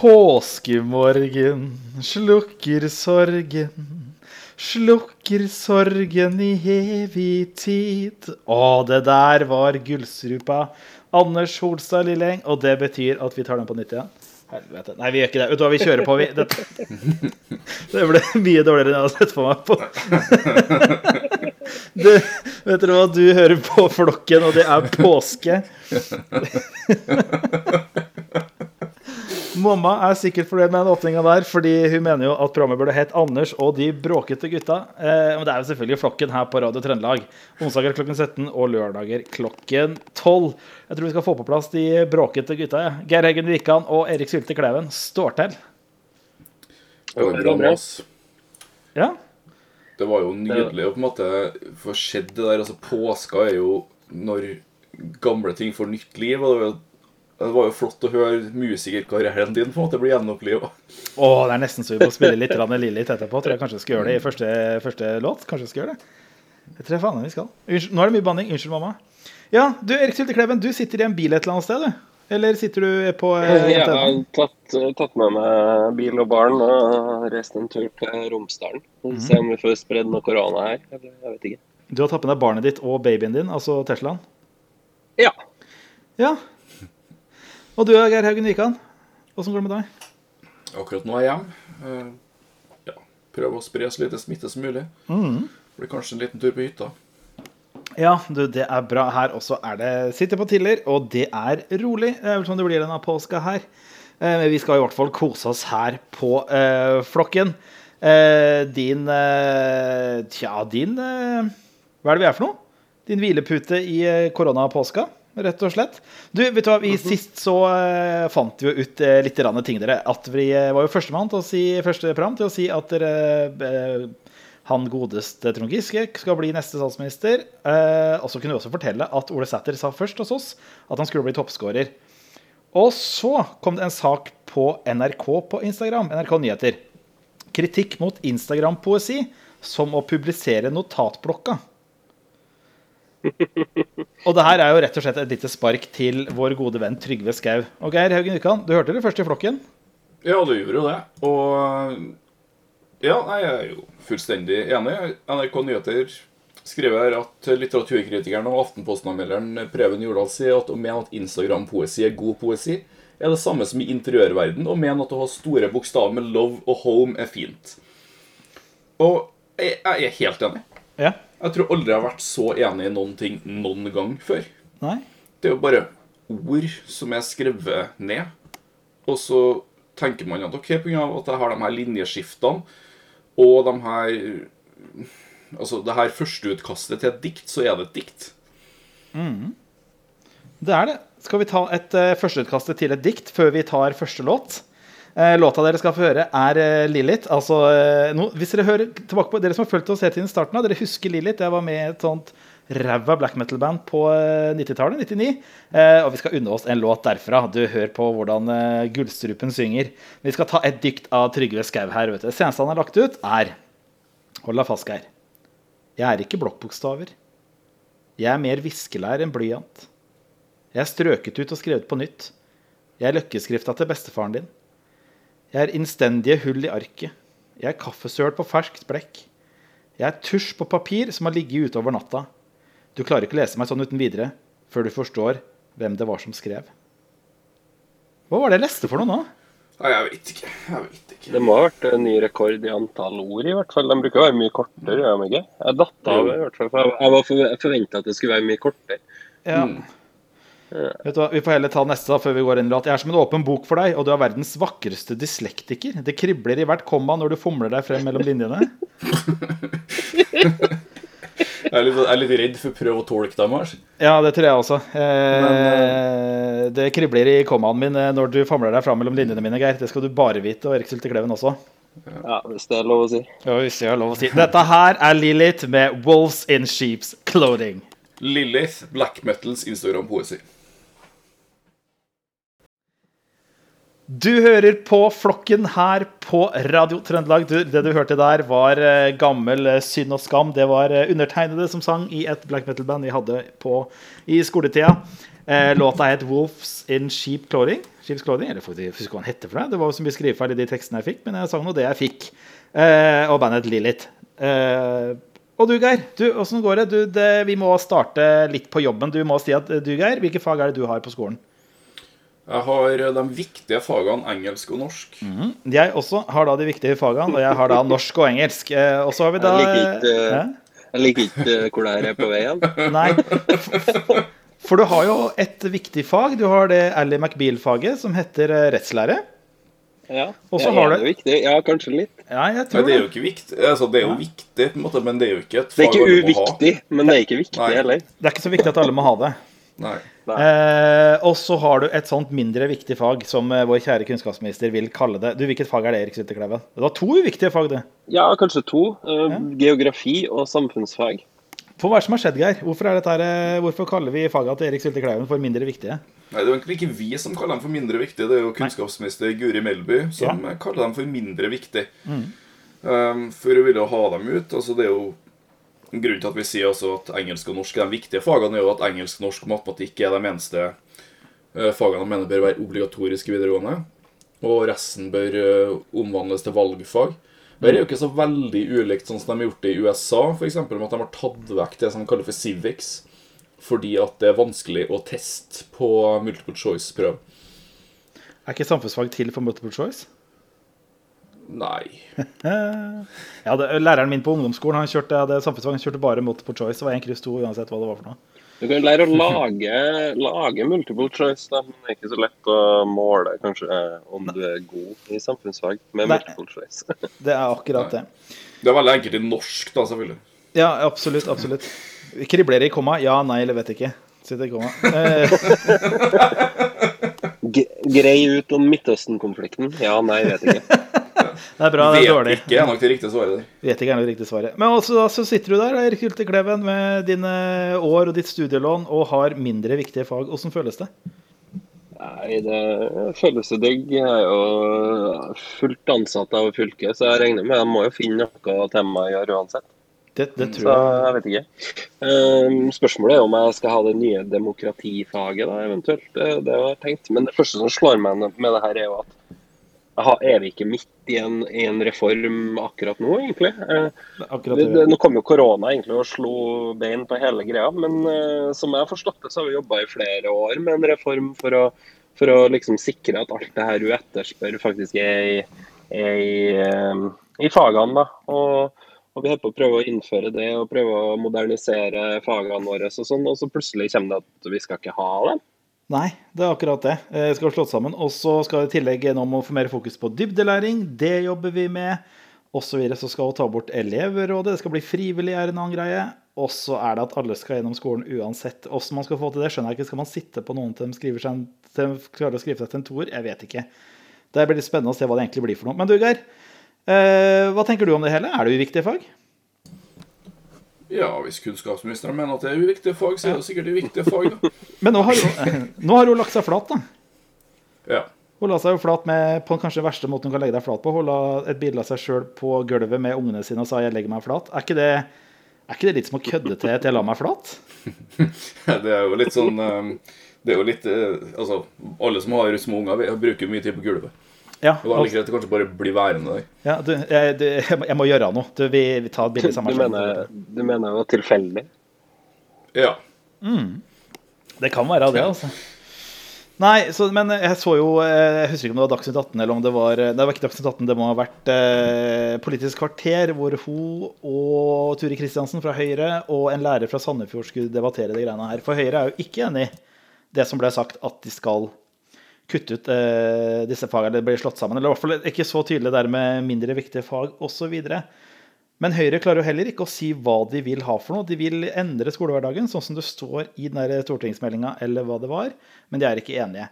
Påskemorgen slukker sorgen. Slukker sorgen i evig tid. Å, det der var gullstrupa. Anders Holstad Lilleng. Og det betyr at vi tar den på nytt igjen. Helvete. Nei, vi gjør ikke det. Vet du hva, vi kjører på, vi. Det, det ble mye dårligere enn jeg hadde sett for meg på. Du, vet dere hva, du hører på Flokken, og det er påske. Mamma er sikkert fornøyd med den åpninga der, fordi hun mener jo at programmet burde hett Anders og de bråkete gutta. Eh, men det er jo selvfølgelig Flokken her på Radio Trøndelag. Onsdager klokken 17 og lørdager klokken 12. Jeg tror vi skal få på plass de bråkete gutta. Ja. Geir Heggen Wikan og Erik Sylte Kleven står til. Ja. Det var jo nydelig å på en måte få sett det der. Altså, påska er jo når gamle ting får nytt liv. og det var jo det var jo flott å høre musikerkarrieren din på en måte bli gjenoppliva. Å, det er nesten så vi må spille litt Lillit etterpå. Tror jeg kanskje skal gjøre det i første, første låt. Kanskje vi skal gjøre det. Det tror jeg faen vi skal. Unnskyld, nå er det mye banning. Unnskyld, mamma. Ja, du Erik Syltekleven, du sitter i en bil et eller annet sted, du? Eller sitter du på eh, Jeg har tatt, tatt, med meg bil og barn og reist en tur til Romsdalen. Mm -hmm. Se om vi får spredd noe korona her. Eller, jeg vet ikke. Du har tatt med deg barnet ditt og babyen din, altså Teslaen? Ja. Ja, og du, Geir Haugen Wikan, åssen går det med deg? Akkurat nå er jeg hjemme. Uh, ja, prøver å spre så lite smitte som mulig. Mm. Blir kanskje en liten tur på hytta. Ja, du, det er bra. Her også er det sitter på tiller, og det er rolig. Det er vel sånn det blir denne påska her. Eh, men vi skal i hvert fall kose oss her på uh, flokken. Uh, din Tja, din Hva er det vi er for noe? Din hvilepute i koronapåska? Rett og slett. Du, vet du hva, vi mhm. Sist så uh, fant vi jo ut uh, litt ting, dere. At vi uh, var jo førstemann til å si første program til å si at dere han godeste Trond Giske skal bli neste statsminister. og så kunne vi også fortelle at Ole Sæther sa først hos oss at han skulle bli toppskårer. Og så kom det en sak på NRK på Instagram, NRK Nyheter. Kritikk mot Instagram-poesi som å publisere notatblokka. Og det her er jo rett og slett et lite spark til vår gode venn Trygve Skau. Og Geir Haugen Ukan, du hørte det først i flokken? Ja, du gjorde jo det. Og ja, jeg er jo fullstendig enig. NRK Nyheter skriver at litteraturkritikeren og Aftenposten-anmelderen Preben Jordal sier at å mene at Instagram-poesi er god poesi, er det samme som i interiørverden å mene at å ha store bokstaver med 'love' og 'home' er fint. Og jeg, jeg er helt enig. Ja. Jeg tror aldri jeg har vært så enig i noen ting noen gang før. Nei. Det er jo bare ord som er skrevet ned, og så tenker man at ok, pga. at jeg har de her linjeskiftene og de her Altså det her førsteutkastet til et dikt, så er det et dikt. Mm. Det er det. Skal vi ta et uh, førsteutkastet til et dikt før vi tar første låt? Eh, låta dere skal få høre, er eh, Lilith. Altså, eh, no, hvis Dere hører tilbake på Dere som har fulgt oss helt siden starten av, dere husker Lilith. Jeg var med i et sånt ræva black metal-band på 90-tallet. 99. og vi skal unne oss en låt derfra. Du hører på hvordan Gullstrupen synger. Vi skal ta et dikt av Trygve Skau her. vet du. Seneste han har lagt ut, er Hold deg fast, Geir. Jeg er ikke blokkbokstaver. Jeg er mer viskelær enn blyant. Jeg er strøket ut og skrevet på nytt. Jeg er løkkeskrifta til bestefaren din. Jeg er innstendige hull i arket. Jeg er kaffesøl på ferskt blekk. Jeg er tusj på papir som har ligget ute over natta. Du klarer ikke å lese meg sånn uten videre før du forstår hvem det var som skrev. Hva var det jeg leste for noe nå? Nei, jeg vet ikke. Jeg vet ikke. Det må ha vært en ny rekord i antall ord, i hvert fall. De bruker å være mye kortere, gjør de ikke? Jeg datt av, i hvert fall. Jeg var forventa at det skulle være mye kortere. Ja. Mm. Vet du hva, Vi får heller ta neste da, før vi går inn i låt. Jeg er som en åpen bok for deg, og du er verdens vakreste dyslektiker. Det kribler i hvert komma når du fomler deg frem mellom linjene. jeg, er litt, jeg er litt redd for å prøve å tolke deg, Mars. Ja, det tror jeg også. Eh, Men, uh... Det kribler i kommaen min eh, når du famler deg fram mellom linjene mine, Geir. Det skal du bare vite, og Erik Sylte Kleven også. Ja, hvis det er lov å si. Ja, hvis det er lov å si. Dette her er Lilith med 'Wolves in Sheeps Clothing'. Lilith, black metals Instagram-poesi. Du hører på Flokken her på Radio Trøndelag. Du, det du hørte der, var eh, gammel eh, synd og skam. Det var eh, undertegnede som sang i et black metal-band vi hadde på i skoletida. Låta het 'Wolves in Sheep Clothing'. Sheep's Clothing, eller faktisk, husker hva den heter for det. Det var så mye skrivefeil i de tekstene jeg fikk, men jeg sang nå det jeg fikk. Og bandet. Eh, og du, Geir, du, åssen går det? Du, det? Vi må starte litt på jobben. Du må si at du, Geir, hvilke fag er det du har på skolen? Jeg har eh, de viktige fagene engelsk og norsk. Mm. Jeg også har da de viktige fagene, og jeg har da norsk og engelsk. Eh, og så har vi da Jeg liker ikke, liker ikke eh, hvor det her er på vei igjen. Nei. For, for du har jo et viktig fag. Du har det Ally McBeal-faget som heter eh, rettslære. Ja, det så ja, har er det viktig? Ja, kanskje litt. Ja, jeg Nei, men det er jo ikke viktig. Altså, det er jo viktig, på en måte, men det er jo ikke et Det er fag ikke alle må ha. uviktig, men det er ikke viktig Nei. heller. Det er ikke så viktig at alle må ha det. Nei. Eh, og så har du et sånt mindre viktig fag som eh, vår kjære kunnskapsminister vil kalle det. Du, Hvilket fag er det, Erik Syltekleiven? Det var to uviktige fag, det. Ja, kanskje to. Eh, Geografi og samfunnsfag. For hva er det som har skjedd, Geir? Hvorfor, er dette her, eh, hvorfor kaller vi fagene til Erik Syltekleiven for mindre viktige? Nei, Det er egentlig ikke vi som kaller dem for mindre viktige. Det er jo kunnskapsminister Guri Melby som kaller dem for mindre viktige. Um, for hun ville ha dem ut. altså Det er jo Grunnen til at vi sier også at engelsk og norsk er de viktige fagene, er jo at engelsk, norsk og matematikk er de eneste eh, fagene de mener bør være obligatoriske videregående. Og resten bør eh, omvandles til valgfag. Det er jo ikke så veldig ulikt sånn som de har gjort det i USA, f.eks. med at de har tatt vekk det som de kaller for civics. Fordi at det er vanskelig å teste på multiple choice-prøve. Er ikke samfunnsfag til for multiple choice? Nei. Ja, det, Læreren min på ungdomsskolen han kjørte, hadde samfunnsfag, han kjørte bare multiple choice. Det var én kryss to uansett hva det var for noe. Du kan lære å lage, lage multiple choice, da, men det er ikke så lett å måle kanskje eh, om du er god i samfunnsfag med Nei. multiple choice. Det er akkurat det. Det er veldig enkelt i norsk, da, selvfølgelig. Ja, absolutt. absolutt. Kribler det i komma? Ja, nei eller vet ikke. Sitter i komma. Eh, grei ut om Midtøsten-konflikten. Ja, nei, vet ikke. Det er bra, det er Vet dårlig. ikke er nok det riktige svaret der. Vet ikke er nok det riktige svaret. Men også, da, så sitter du der, Erik Hylte Kleven, med dine år og ditt studielån og har mindre viktige fag. Hvordan føles det? Nei, det føles jo digg. Jeg er jo fullt ansatt av fylket, så jeg regner med jeg må jo finne noe til meg å gjøre uansett. Det, det tror jeg. Så jeg vet ikke. Um, spørsmålet er om jeg skal ha det nye demokratifaget, da, eventuelt. Det, det har jeg tenkt. Men det første som slår meg med det her, er jo at er vi ikke midt i en, i en reform akkurat nå, egentlig? Eh, Akkurat det, det. nå kom jo korona egentlig og slo bein på hele greia, men eh, som jeg har forstått det, så har vi jobba i flere år med en reform for å, for å liksom sikre at alt det her du etterspør, faktisk er i, er i, eh, i fagene. da. Og, og vi holder på å prøve å innføre det og prøve å modernisere fagene våre, og sånn, og så plutselig kommer det at vi skal ikke ha dem. Nei, det er akkurat det. Jeg skal slått sammen. Og så skal det i tillegg gjennom å få mer fokus på dybdelæring. Det jobber vi med. Og så videre så skal vi ta bort elevrådet. Det skal bli frivillig, er en annen greie. Og så er det at alle skal gjennom skolen uansett. Hvordan man skal få til det, skjønner jeg ikke. Skal man sitte på noen til de skriver seg, til de klarer å skrive seg til en toer? Jeg vet ikke. Det blir spennende å se hva det egentlig blir for noe. Men du, Geir. Eh, hva tenker du om det hele? Er det uviktige fag? Ja, hvis kunnskapsministeren mener at det er uviktige fag, så er det sikkert uviktige fag, da. Men nå har hun, nå har hun lagt seg flat, da. Ja. Hun la seg jo flat med, på den kanskje verste måten hun kan legge deg flat på. Hun la et bilde av seg sjøl på gulvet med ungene sine og sa 'jeg legger meg flat'. Er ikke det, er ikke det litt som å kødde til at 'jeg la meg flat'? Det er jo litt sånn eh, Det er jo litt eh, Altså, alle som har små unger, bruker mye tid på gulvet. Ja, det like greit å kanskje bare bli værende der. ja du, jeg, du, jeg må- gjøre noe. Du, vi, vi tar et bilde Du mener, du mener jo tilfeldig? Ja. Det kan være det, altså. Nei, så, men jeg så jo eh, Jeg husker ikke om det var Dagsnytt 18 eller om det var Det var ikke Dagsnytt 18, det må ha vært eh, Politisk kvarter, hvor hun og Turi Kristiansen fra Høyre og en lærer fra Sandefjord skulle debattere de greiene her. For Høyre er jo ikke enig i det som ble sagt, at de skal kutte ut eh, disse fagene, eller bli slått sammen. Eller i hvert fall ikke så tydelig der med mindre viktige fag osv. Men Høyre klarer jo heller ikke å si hva de vil ha for noe. De vil endre skolehverdagen, sånn som det står i den stortingsmeldinga, eller hva det var, men de er ikke enige.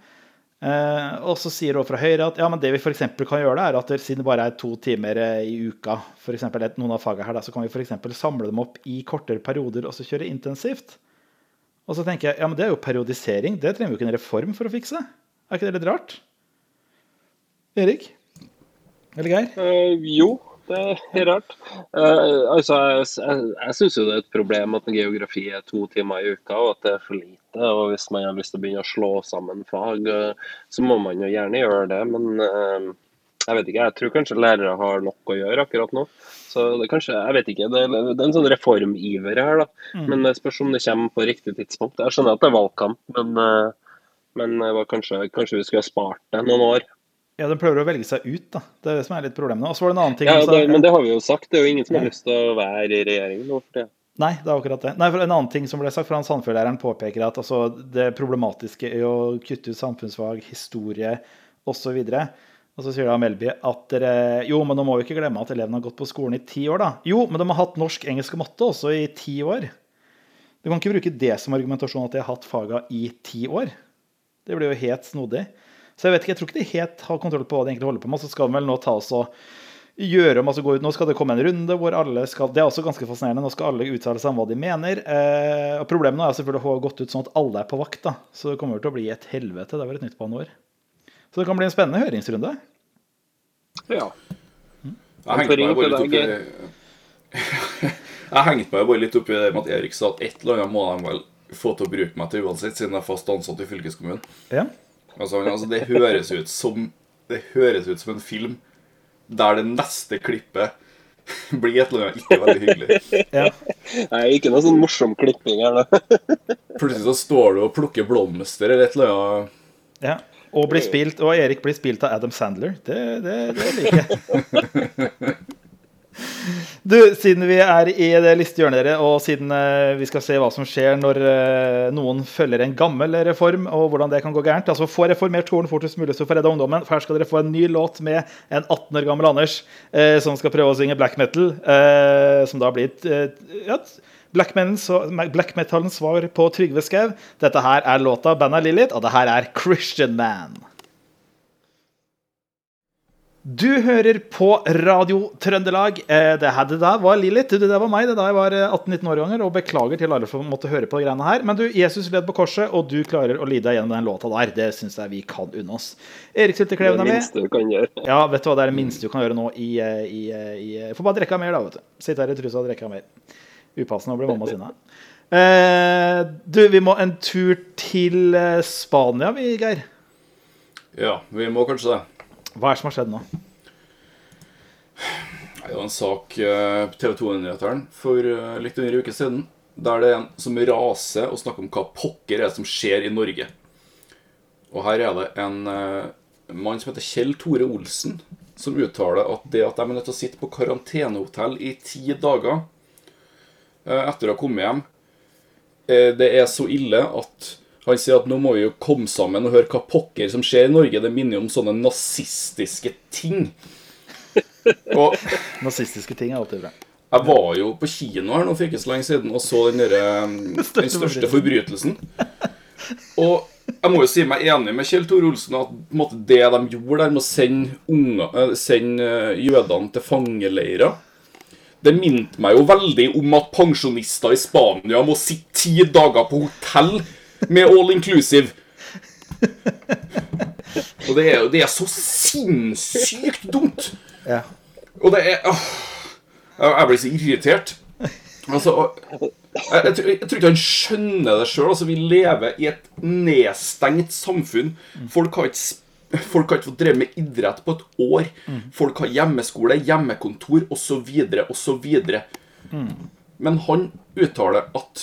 Eh, og så sier også fra Høyre at ja, men det vi f.eks. kan gjøre, er at siden det bare er to timer eh, i uka, for eksempel, noen av fagene her, så kan vi f.eks. samle dem opp i kortere perioder og så kjøre intensivt. Og så tenker jeg ja, men det er jo periodisering. Det trenger vi jo ikke en reform for å fikse. Er ikke det litt rart? Erik? Eller Geir? Uh, jo, det er rart. Uh, altså, jeg, jeg, jeg syns jo det er et problem at geografi er to timer i uka, og at det er for lite. Og hvis man har lyst til å begynne å slå sammen fag, uh, så må man jo gjerne gjøre det. Men jeg vet ikke, jeg tror kanskje lærere har nok å gjøre akkurat nå. Så det kanskje, jeg vet ikke, det, det er en sånn reformiver her, da. Men det spørs om det kommer på riktig tidspunkt. Jeg skjønner at det er valgkamp, men, men det var kanskje, kanskje vi skulle ha spart det noen år. Ja, de prøver å velge seg ut, da. Det er det som er litt problemet. Og så var det en annen ting Ja, det, Men det har vi jo sagt. Det er jo ingen som har lyst til å være i regjering nå. for det. Nei, det er akkurat det. Nei, for En annen ting som ble sagt fra han Sandfjord-læreren påpeker at altså, det problematiske i å kutte ut samfunnsfag, historie osv. Og så sier da Melby at dere Jo, men nå må vi ikke glemme at elevene har gått på skolen i ti år, da. Jo, men de har hatt norsk, engelsk og matte også i ti år. Du kan ikke bruke det som argumentasjon at de har hatt faga i ti år. Det blir jo helt snodig. Så jeg vet ikke, jeg tror ikke de helt har kontroll på hva de egentlig holder på med. Så skal de vel nå ta oss og gjøre om, altså gå ut, Nå skal det komme en runde hvor alle skal Det er også ganske fascinerende. Nå skal alle uttale seg om hva de mener. Eh, og Problemet nå er selvfølgelig å ha gått ut sånn at alle er på vakt. da. Så det kommer til å bli et helvete. Det var et nytt banneord. Så det kan bli en spennende høringsrunde. Ja. Jeg hengte meg bare litt opp i Jeg hengte meg bare litt opp i det med at Erik sa at et eller annet må de vel få til å bruke meg til uansett, siden jeg er fast ansatt i fylkeskommunen. Ja. Altså, altså, det høres ut som Det høres ut som en film der det neste klippet blir et eller annet ikke veldig hyggelig. ja. Nei, ikke noe sånn morsom klipping her, da. Plutselig så står du og plukker blomster eller et eller annet. ja. Og, blir spilt, og Erik blir spilt av Adam Sandler. Det, det, det liker jeg. Du, siden vi er i det listehjørnet, og siden eh, vi skal se hva som skjer når eh, noen følger en gammel reform, og hvordan det kan gå gærent altså Få reformert skolen fortest mulig, så får redda ungdommen. For her skal dere få en ny låt med en 18 år gammel Anders eh, som skal prøve å synge black metal. Eh, som da blir eh, ja, black, black metalens svar på Trygve Skau. Dette her er låta bandet Lilith, og det her er Christian Man. Du hører på Radio Trøndelag. Eh, det her det der var Lilith. Det der var meg det da jeg var eh, 18-19 år ganger. Og beklager til alle som måtte høre på de greiene her. Men du, Jesus led på korset, og du klarer å lide deg gjennom den låta der. Det syns jeg vi kan unne oss. Erik Det Syltekleven er er det minste du kan gjøre. Ja, vet du hva, det er det minste du kan gjøre nå i, eh, i, eh, i Får bare drikke mer, da, vet du. Sitte her i trusa og drikke mer. Upassende å bli mamma sinna. Eh, du, vi må en tur til Spania, vi, Geir. Ja, vi må kanskje det. Hva er det som har skjedd nå? Det var en sak eh, på TV 2-nyhetene for eh, litt under en uke siden. Der det er en som raser og snakker om hva pokker er det som skjer i Norge. Og her er det en eh, mann som heter Kjell Tore Olsen, som uttaler at det at de er nødt til å sitte på karantenehotell i ti dager etter å ha kommet hjem, det er så ille at han sier at nå må vi jo komme sammen og høre hva pokker som skjer i Norge. Det minner jo om sånne nazistiske ting. Og Nazistiske ting er alltid bra. jeg var jo på kino her nå for ikke så lenge siden og så den, derre, um, den største forbrytelsen. Og jeg må jo si meg enig med Kjell Tore Olsen at måte, det de gjorde der med å sende, unger, eh, sende eh, jødene til fangeleirer Det minte meg jo veldig om at pensjonister i Spania må sitte ti dager på hotell med all inclusive. Og det er det er så sinnssykt dumt. Ja. Og det er åh, Jeg blir så irritert. Altså, jeg, jeg, tror- jeg tror ikke han skjønner det sjøl. Altså, vi lever i et nedstengt samfunn. Folk har ikke Folk har ikke fått drevet med idrett på et år. Folk har hjemmeskole, hjemmekontor osv. osv. Men han uttaler at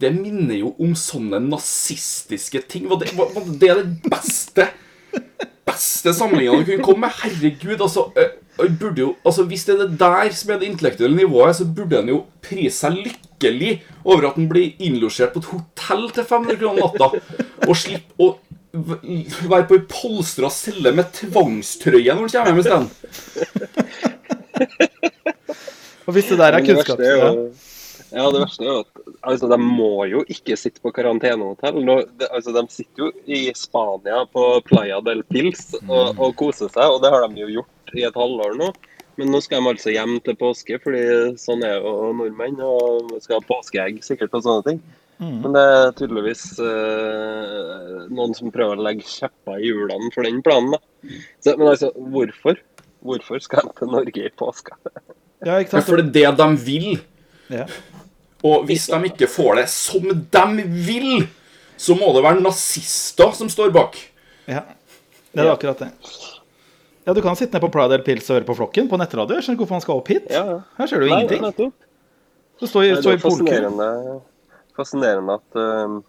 det minner jo om sånne nazistiske ting. Var det, var, var det den beste beste sammenligninga du kunne komme med? Herregud, altså, burde jo, altså Hvis det er det der som er det intellektuelle nivået, så burde en jo prise seg lykkelig over at en blir innlosjert på et hotell til 500 kroner natta, og slippe å være på ei polstra celle med tvangstrøye når en kommer hjem isteden. Og hvis det der er kunnskap ja, det verste er jo at altså, de må jo ikke sitte på karantenehotell. Altså, de sitter jo i Spania på Playa del Pils og, og koser seg, og det har de jo gjort i et halvår nå. Men nå skal de altså hjem til påske, fordi sånn er jo nordmenn. Og skal ha påskeegg sikkert og sånne ting. Men det er tydeligvis eh, noen som prøver å legge kjepper i hjulene for den planen. da. Så, men altså, hvorfor? Hvorfor skal de til Norge i påska? Ja, ikke Ja, sant? for det er det de vil. Ja. Og hvis de ikke får det som de vil, så må det være nazister som står bak. ja. Det er akkurat det. Ja, du kan sitte ned på Pride eller Pils og høre på Flokken på nettradio. Jeg skjønner ikke hvorfor han skal opp hit. Ja, ja. Her ser du jo Nei, ingenting. Du står, Nei, i- Det står er i fascinerende, fascinerende at uh,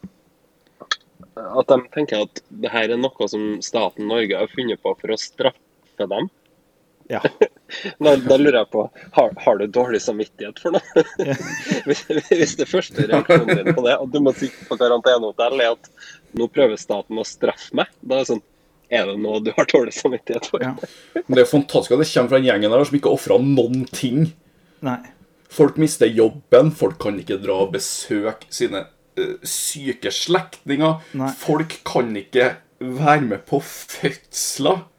at de tenker at det her er noe som staten Norge har funnet på for å straffe dem. Ja. Da, da lurer jeg på har, har du dårlig samvittighet for noe? hvis, hvis det første reaksjonen din på det, at du må sitte på karantenehotell, er at nå prøver staten å straffe meg, da er det sånn Er det noe du har dårlig samvittighet for? ja. Men Det er fantastisk at det kommer fra en gjengen der som ikke ofra noen ting. Nei. Folk mister jobben, folk kan ikke dra og besøke sine eh, syke slektninger. Nei. Folk kan ikke være med på fødsler.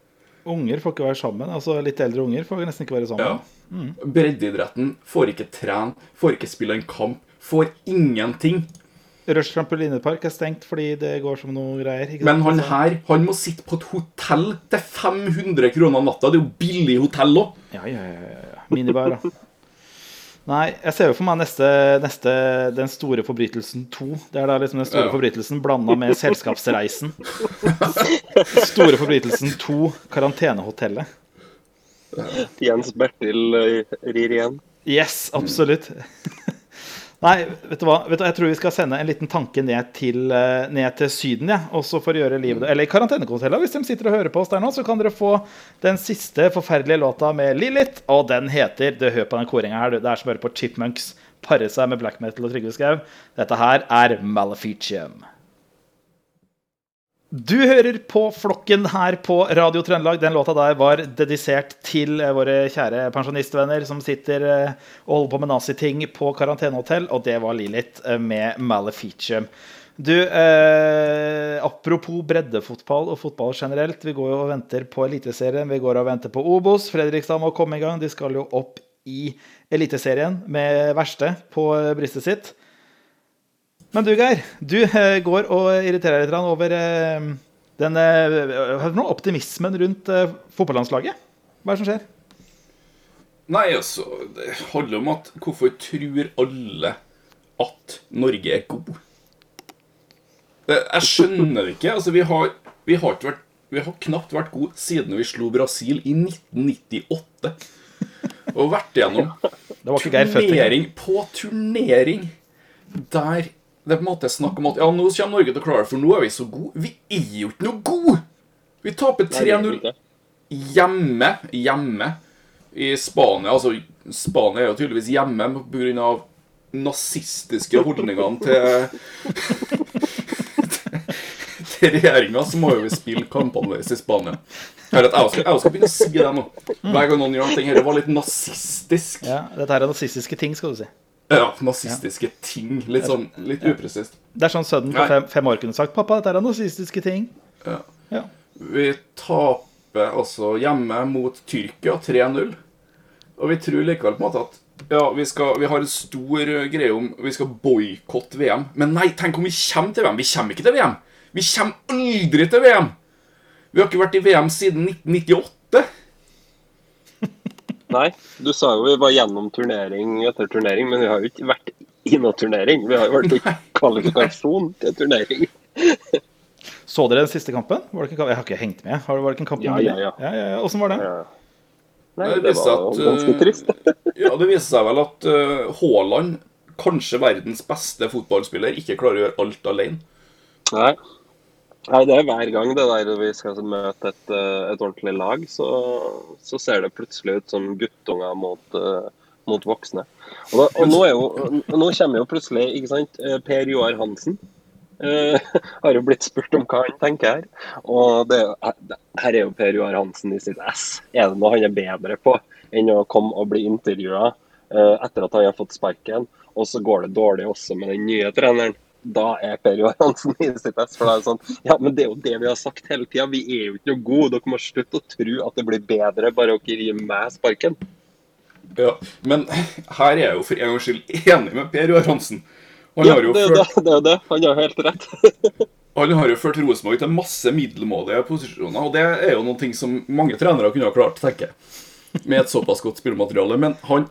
Unger får ikke være sammen. Altså Litt eldre unger får nesten ikke være sammen. Ja. Breddeidretten får ikke trene, får ikke spille en kamp, får ingenting. Rush trampolinepark er stengt fordi det går som noe greier. Ikke Men sant? han Altså, her han må sitte på et hotell til 500 kroner natta. Det er jo billig hotell òg. Ja, ja, ja, ja, ja. Minibar, da. Nei, jeg ser jo for meg neste, neste Den store forbrytelsen 2. Det er da liksom den store Ja. forbrytelsen blanda med Selskapsreisen. Store forbrytelsen 2, Karantenehotellet. Jens Bertil eh, rir igjen. Yes, absolutt. Nei, vet du hva? Vet du, jeg tror vi skal sende en liten tanke ned til, eh, ned til Syden, ja. Også for å gjøre livet Eller i karantenehotellet. Hvis de sitter og hører på oss der nå, så kan dere få den siste forferdelige låta med Lilith. Og den heter Du hør på den koringa her, du. Det er som å høre på Chipmunks pare seg med black metal og Trygve Skau. Dette her er Maleficium. Du hører på Flokken her på Radio Trøndelag. Den låta der var dedisert til eh, våre kjære pensjonistvenner som sitter eh, og holder på med naziting på karantenehotell, og det var Lilith eh, med Maleficium. Du, eh, apropos breddefotball og fotball generelt. Vi går jo og venter på Eliteserien. Vi går og venter på Obos. Fredrikstad må komme i gang. De skal jo opp i Eliteserien med verste på brystet sitt. Men du, Geir. Du eh, går og irriterer deg litt over eh, den eh, optimismen rundt fotballandslaget. Hva er det som skjer? Nei, altså Det handler om at hvorfor tror alle at Norge er god? Jeg skjønner det ikke. Altså, vi har, vi har ikke vært vi har knapt vært gode siden vi slo Brasil i 1998. Og vært igjennom turnering på turnering der det er på en måte snakk om at ja, nå kommer Norge til å klare det, for nå er vi så gode. Vi er jo ikke noe gode! Vi taper Nei, det er 3-0 hjemme. Hjemme i Spania. Altså, Spania er jo tydeligvis hjemme pga. nazistiske holdningene til Til regjeringa, så må jo vi spille kampene våre i Spania. Jeg vet, jeg skal, jeg skal begynne å si det nå. Hver gang noen gjør noe, dette var litt nazistisk. Ja, dette her er nazistiske ting, skal du si. Ja, nazistiske ting. Litt sånn, litt upresist. Det er sånn sønnen på fem, fem år kunne sagt 'Pappa, dette er nazistiske ting'. Ja. Ja. Vi taper altså hjemme mot Tyrkia 3-0. Og vi tror likevel på en måte at ja, vi, skal, vi har en stor eh, greie om vi skal boikotte VM. Men nei, tenk om vi kommer til VM. Vi kommer ikke til VM. Vi kommer aldri til VM. Vi har ikke vært i VM siden 1998. Nei, du sa jo vi var gjennom turnering etter turnering, men vi har jo ikke vært i noe turnering. Vi har jo vært i kvalifikasjon til turnering. Så dere den siste kampen? Var det ikke kamp? Jeg har ikke hengt med. Har det, var det ikke en kamp ja, ja. ja, ja, ja. Åssen var det? Ja. Nei, Det det var at, ganske eh, trist. Ja, Det viser seg vel at eh, Haaland, kanskje verdens beste fotballspiller, ikke klarer å gjøre alt alene. Nei. Nei, det er hver gang det der vi skal møte et, eh, et ordentlig lag, så, så ser det plutselig ut som guttunger mot, eh, mot voksne. Og, da, og nå, jo, nå kommer jo plutselig ikke sant, eh, Per Joar Hansen. Uh, har jo blitt spurt om hva han tenker her. Og det, er her er jo Per Joar Hansen i sitt ess. Er det noe han er bedre på enn å komme og bli intervjua etter at han har fått sparken, og så går det dårlig også med den nye treneren? Da er Per Joar Hansen i sitt ess. For da er det sånn Ja, men det er jo det vi har sagt hele tida. Vi er jo ikke noe gode. Dere må slutte å tro at det blir bedre bare dere gir meg sparken. Ja, Men her er jeg jo for en gangs skyld enig med Per Joar Hansen. Han Ja, har jo det er jo det. ført det, er det. Han har helt rett. Han har jo ført Rosenborg til masse middelmådige posisjoner, og det er jo noen ting som mange trenere kunne ha klart, tenker jeg, med et såpass godt spillemateriale. Men han,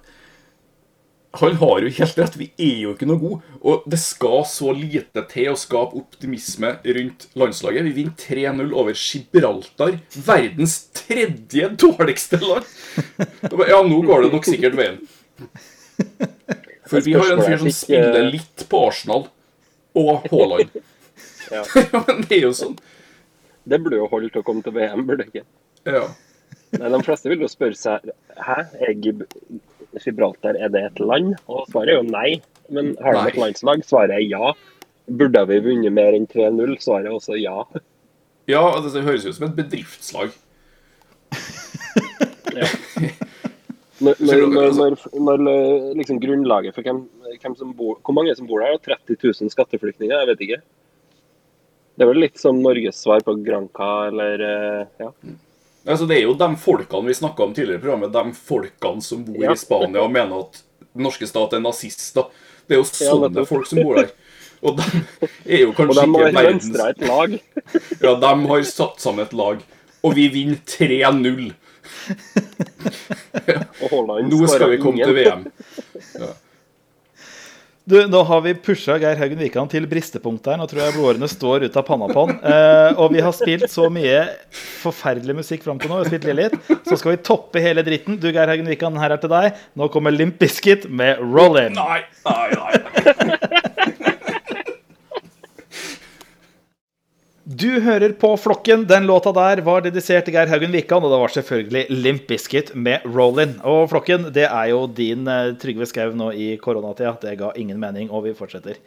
han har jo helt rett, vi er jo ikke noe gode. Og det skal så lite til å skape optimisme rundt landslaget. Vi vinner 3-0 over Gibraltar, verdens tredje dårligste land. Ja, nå går det nok sikkert veien. For vi har en fyr som spiller litt på Arsenal og Haaland. Ja. Men det er jo sånn. Det burde jo holde til å komme til VM, burde det ikke? Ja. Nei, De fleste vil jo spørre seg Hæ, er Gibraltar er det et land? Og svaret er jo nei. Men har de et landslag? Svaret er ja. Burde vi vunnet mer enn 3-0? Svaret er også ja. ja, altså, det høres ut som et bedriftslag. Når, når, når, altså- når, når liksom grunnlaget for hvem, hvem som bor Hvor mange som bor der? 30 000 skatteflyktninger? Jeg vet ikke. Det er vel litt som Norges svar på Granca, eller eh, ja. Altså, det er jo de folkene vi snakka om tidligere i programmet, de folkene som bor Ja. i Spania og mener at den norske stat er nazister. Det er jo sånne ja, folk som bor der. Og de er jo Og de har verdens mønstra et lag. Ja, de har satt sammen et lag, og vi vinner 3-0. Og Nå skal vi komme til VM. Du, Nå har vi pusha Geir Haugen Wikan til bristepunktet her. Nå tror jeg blodårene står ut av panna på han. Eh, og vi har spilt så mye forferdelig musikk fram til nå. Vi har spilt Lilith. Så skal vi toppe hele dritten. Du, Geir Haugen Wikan, her er til deg. Nå kommer Limp Bizkit med Rollin. Nei, nei, nei. Du hører på Flokken. Den låta der var dedisert til Geir Haugen Wikan, og det var selvfølgelig Limp Bizkit med Rollin. Og Flokken, det er jo din eh, Trygve Skau nå i koronatida. Det ga ingen mening, og vi fortsetter.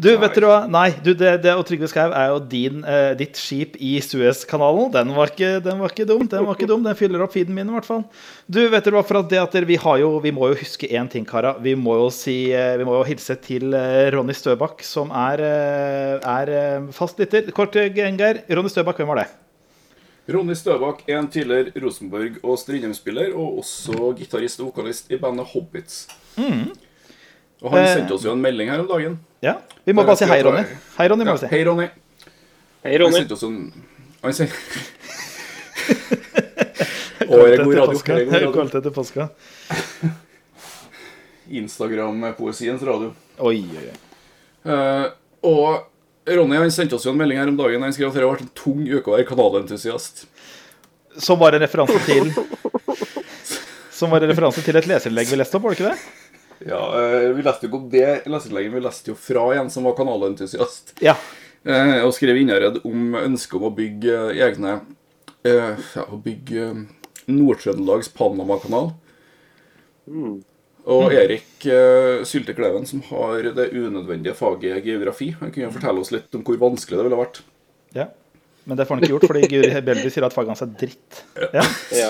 Du, Nei. vet du hva? Nei, du, det, det, og Trygve Skau er jo din, eh, ditt skip i Suezkanalen. Den, var ikke- den var ikke dum. Den var ikke dum, den fyller opp feeden min i hvert fall. Du, vet du hva, for at det at vi, har jo, vi må jo huske én ting, kara. Vi må jo si eh, Vi må jo hilse til eh, Ronny Støbakk, som er, er fast lytter. Kort, eh, Geir. Ronny Støbakk, hvem var det? Ronny Støbakk er en tidligere Rosenborg- og Strindheim-spiller, og også gitarist og vokalist i bandet Hobbits. Og han Eh. sendte oss jo en melding her om dagen. Ja, Vi må bare si hei, Ronny. Hei, Ronny, må Ja, vi si. hei, Ronny. Hei, Han Ronny. sendte oss en Han sendte Å, radio? Det god radio? Kvalitet til påska. Instagram-poesiens radio. Oi, oi, oi. Uh, og Ronny han sendte oss jo en melding her om dagen. Han skrev at det har vært en tung uke å være kanalentusiast. Som var en referanse til Som var en referanse til et leserinnlegg vi leste opp, var det ikke det? Ja, eh, Vi leste jo ikke om det leserinnlegget, vi leste jo fra en som var kanalentusiast. Ja. Eh, og skrev innered om ønsket om å bygge eh, egne eh, ja, Å bygge Nord-Trøndelags Panama-kanal. Og Erik uh, Syltekleven, som har det unødvendige faget geografi, han kunne jo fortelle oss litt om hvor vanskelig det ville vært. ja. Men det får han ikke gjort, fordi Guri Belby sier at faget hans er dritt. Ja. Ja.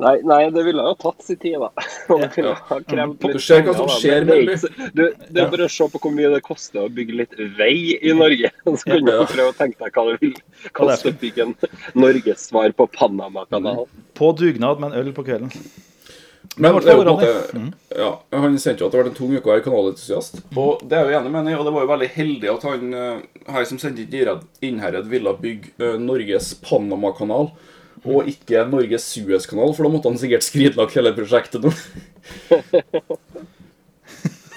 Nei, nei, det ville jo tatt sin tid, da. Du ser Mm. litt Se hva som skjer Men er med ikke du, Det er bare å se på hvor mye det koster å bygge litt vei i Norge. Så kan du prøve å tenke deg hva det vil koste å bygge en Norgessvar på Panamakanalen. På dugnad med en øl på kvelden. Men det er jo på en måte, ja, Han sendte jo at det har vært en tung uke å være kanalentusiast. Og det er jo enig med han i, og det var jo veldig heldig at han eh, her som sendte inn Innherred, ville bygge eh, Norges Panama-kanal. Og ikke Norges Suez-kanal, for da måtte han sikkert skridlagt hele prosjektet nå.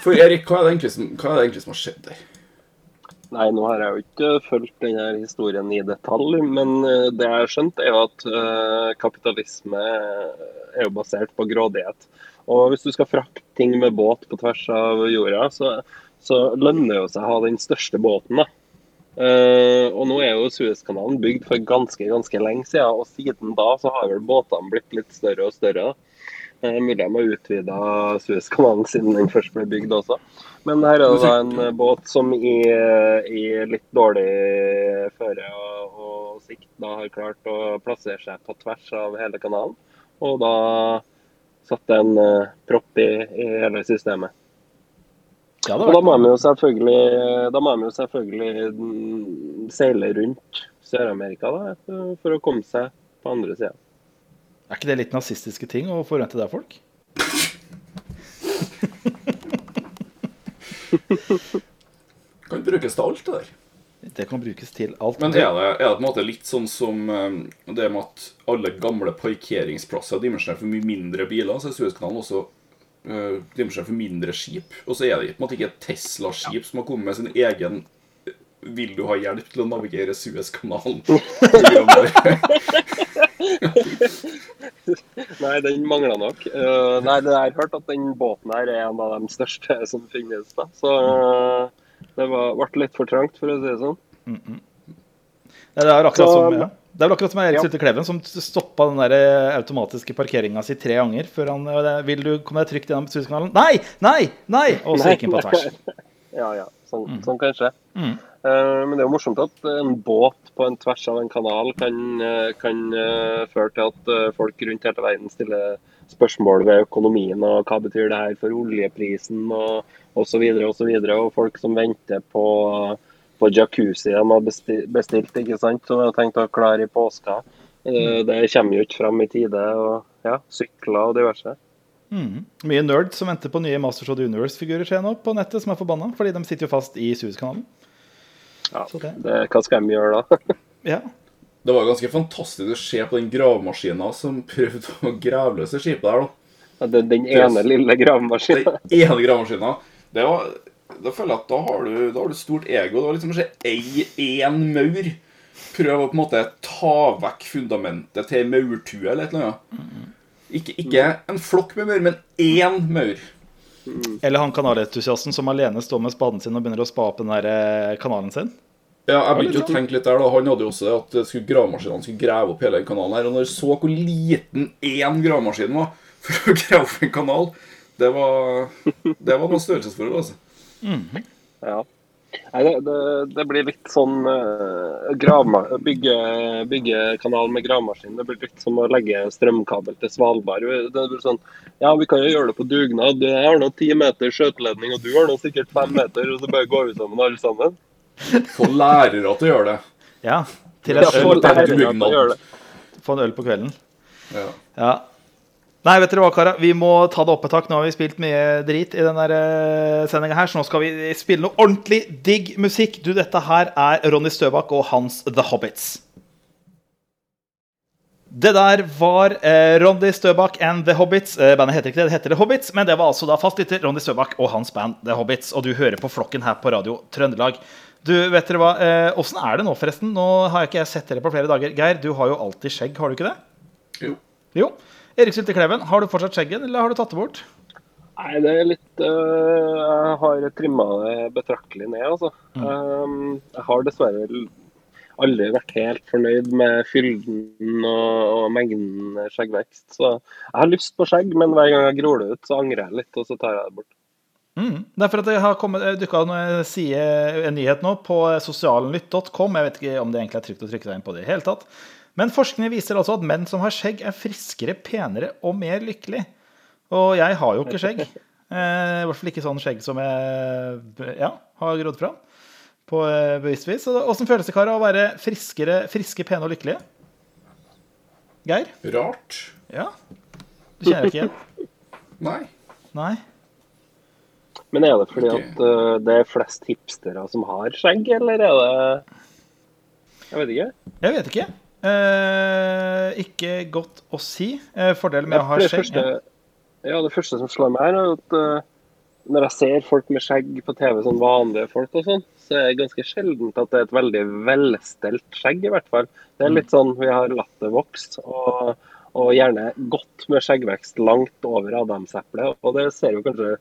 For Erik, hva er det egentlig som, hva er det egentlig som har skjedd der? Nei, nå har jeg jo ikke fulgt denne historien i detalj, men eh, det jeg har skjønt, er jo at eh, kapitalisme er jo basert på grådighet. Og hvis du skal frakte ting med båt på tvers av jorda, så, så lønner det jo seg å ha den største båten. da. Uh, og nå er jo Suezkanalen bygd for ganske ganske lenge siden, og siden da så har vel båtene blitt litt større og større. Uh, mulig de har utvida Suezkanalen siden den først ble bygd også. Men her er det da en eh, båt som i, i litt dårlig føre og, og sikt da har klart å plassere seg på tvers av hele kanalen. Og da satte en uh, propp i, i hele systemet. Ja, Og da må de jo selvfølgelig, da må de jo selvfølgelig seile rundt Sør-Amerika da, for å komme seg på andre sida. Er ikke det litt nazistiske ting å forvente det av folk? Kan brukes til alt, det der. Det kan brukes til alt. Men er det, er det på en måte litt sånn som eh, det med at alle gamle parkeringsplasser er dimensjonert for mye mindre biler? Så er Suezkanalen også uh, dimensjonert for mindre skip. Og så er det på en måte ikke et Tesla-skip som har kommet med sin egen Vil du ha hjelp til å navigere Suezkanalen? Nei, den mangler nok. Uh, nei, det har hørt at den båten her er en av de største som finnes. da. Så uh, det var, ble litt for trangt, for å si det sånn. Mm -mm. Det er akkurat Så- som, ja. det er vel akkurat som Erik Ja. Sylte Kleven, som stoppa den der eh, automatiske parkeringa si tre ganger før han Vil du komme deg trygt gjennom Suezkanalen? Nei! Nei! Nei! Og så gikk han på tvers. Ja, ja. Sånn, sånn kanskje. Mm. Eh, men det er jo morsomt at en båt på en tvers av en kanal kan, eh, kan eh, føre til at folk rundt hele verden stiller spørsmål ved økonomien og hva betyr det her for oljeprisen og osv. Og, så videre, og folk som venter på, på jacuzzi de har bestilt, ikke sant, som de har tenkt å klare i påska. Det kommer jo ikke fram i tide. og ja, Sykler og diverse. Mm. Mye nerd som venter på nye Masters of the Universe-figurer skjer nå på nettet, som er forbanna, fordi de sitter jo fast i Suezkanalen. Ja, det- det, hva skal de gjøre da? Ja. Det var ganske fantastisk å se på den gravemaskina som prøvde å grave løs det skipet der. da. Ja, det- Den ene lille gravemaskina. Den ene gravemaskina. Det var, da føler jeg at da har du, da har du stort ego. Det var liksom kanskje ei, én maur. Prøv å på en måte ta vekk fundamentet til ei maurtue eller et eller annet. Ikke, ikke en flokk med maur, men én maur. Eller han kanalentusiasten som alene står med spaden sin og begynner å spa opp den der eh, kanalen sin. Ja, jeg begynte å tenke litt der da Han hadde jo også det at skulle gravemaskinene skulle grave opp hele den kanalen her. Og når jeg så hvor liten én gravemaskin var for å grave opp en kanal, det var, det var noe størrelsesforhold, altså. Ja. Nei, det, det, det blir litt sånn uh, gravma, bygge, bygge kanal med gravemaskin. Det blir litt som å legge strømkabel til Svalbard. Det blir sånn, ja, Vi kan jo gjøre det på dugnad. Jeg har nå ti meter skjøteledning, og du har nå sikkert fem meter. Og så bare går vi sammen alle sammen. Få lærere til å gjøre det. Ja. Til en Ja, øl, det til å dugnad. få en øl på kvelden. Ja. Ja. Nei, vet dere hva, kara? Vi må ta det opp et tak. Nå har vi spilt mye drit i denne sendinga her, så nå skal vi spille noe ordentlig digg musikk. Du, dette her er Ronny Støbakk og hans The Hobbits. Det der var eh, Ronny Støbakk and The Hobbits. Eh, bandet heter ikke det, det heter The Hobbits, men det var altså da fastlytter Ronny Støbakk og hans band The Hobbits. Og du hører på flokken her på Radio Trøndelag. Du, vet dere hva, eh, er det nå, forresten? Nå har jeg ikke jeg sett dere på flere dager. Geir, du har jo alltid skjegg, har du ikke det? Jo. Jo. Erik Syltekleven, har du fortsatt skjeggen, eller har du tatt det bort? Nei, det er litt uh, Jeg har trimma det betraktelig ned, altså. Um, jeg har dessverre aldri vært helt fornøyd med fylden og, og mengden skjeggvekst. Så jeg har lyst på skjegg, men hver gang jeg gror det ut, så angrer jeg litt, og så tar jeg det bort. Mm. Det er for at det har eh, dukka eh, en nyhet nå på sosialenlytt.com. Jeg vet ikke om det egentlig er trygt å trykke seg inn på det i hele tatt. Men forskning viser altså at menn som har skjegg, er friskere, penere og mer lykkelig. Og jeg har jo ikke skjegg. Eh, I hvert fall ikke sånn skjegg som jeg ja, har grodd fram på eh, bevisst vis. Så Åssen føles det, karer, å være friskere, friske, pene og lykkelige? Geir? Rart. Ja? Du kjenner ikke igjen? Nei. Nei? Men er det fordi at uh, det er flest hipstere som har skjegg, eller er det Jeg vet ikke. Jeg vet ikke. Eh, ikke godt å si. Eh, fordelen med å ha skjegg ja. ja, det første som slår meg, her er at uh, når jeg ser folk med skjegg på TV, sånn vanlige folk og sånn, så er det ganske sjeldent at det er et veldig velstelt skjegg, i hvert fall. Det er Mm. litt sånn vi har latt det vokse, og, og gjerne godt med skjeggvekst langt over adamseplet. Og det ser jo kanskje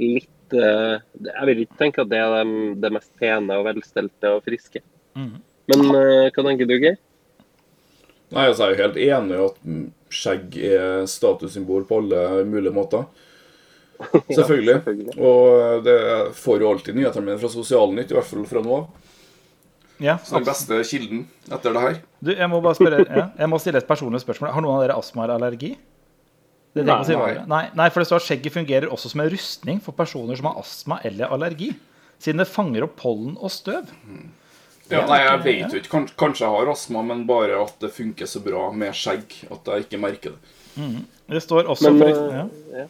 litt uh, Jeg vil ikke tenke at det er det, de mest pene og velstelte og friske. Mm. Men uh, hva tenker du, Geir? Nei, altså, Jeg er jo helt enig i at mm, skjegg er statussymbol på alle mulige måter. Selvfølgelig. selvfølgelig. Og det får jo alltid nyhetene mine fra Sosialnytt, i hvert fall fra nå av. Ja, Så den beste kilden etter det her. Du, jeg må bare spørre ja, Jeg må stille et personlig spørsmål. Har noen av dere astma eller allergi? Det si Nei. er. nei, nei, for det står at skjegget fungerer også som en rustning for personer som har astma eller allergi. Siden det fanger opp pollen og støv. Ja, Ja, nei, jeg vet jo ikke. Kanskje, kanskje jeg har astma, men bare at det funker så bra med skjegg at jeg ikke merker det. Det står også Men, for, ja. ja.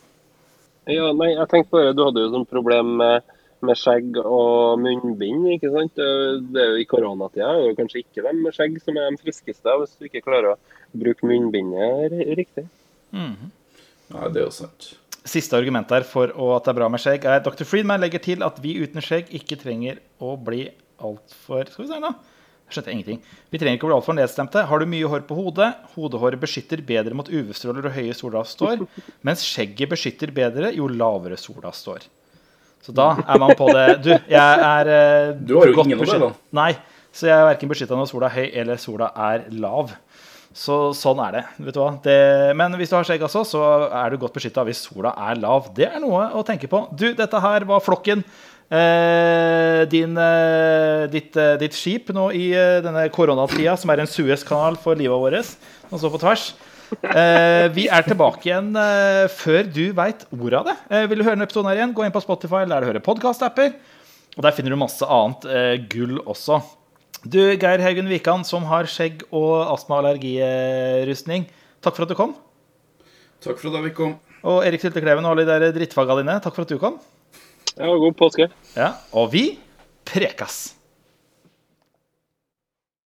Ja, nei, jeg tenkte bare, Du hadde jo sånn problem med, med skjegg og munnbind. ikke sant? Det, er jo I koronatida er det jo kanskje ikke dem med skjegg som er de friskeste, hvis du ikke klarer å bruke munnbindet riktig. Mm. Nei, det er jo sant. Siste argument her for at det er bra med skjegg, er at Dr. Friedman legger til at vi uten skjegg ikke trenger å bli altfor Skal vi se. Jeg skjønte ingenting. Vi trenger ikke å bli altfor nedstemte. Har du mye hår på hodet? Hodehåret beskytter bedre mot UV-stråler og høye sola står, mens skjegget beskytter bedre jo lavere sola står. Så da er man på det. Du, jeg er eh, Du har jo ingen av det, da. Nei, så jeg er verken beskytta når sola er høy eller sola er lav. Så sånn er det. vet du hva? Det, men hvis du har skjegg også, så er du godt beskytta hvis sola er lav. Det er noe å tenke på. Du, dette her var Flokken. Eh, din, eh, ditt, eh, ditt skip nå i denne koronatida, som er en Suez-kanal for livet vårt, som står på tvers. Eh, vi er tilbake igjen før du veit ordet av det. Vil du høre denne episoden her igjen, gå inn på Spotify der du hører podkast-apper. Og der finner du masse annet gull også. Du, Geir Haugen Wikan, som har skjegg og astma- og allergirustning, takk for at du kom. Takk for at fikk komme. Og Erik Syltekleven og alle de der drittfaga dine, takk for at du kom. Ja, god påske. Ja, Og vi prekas!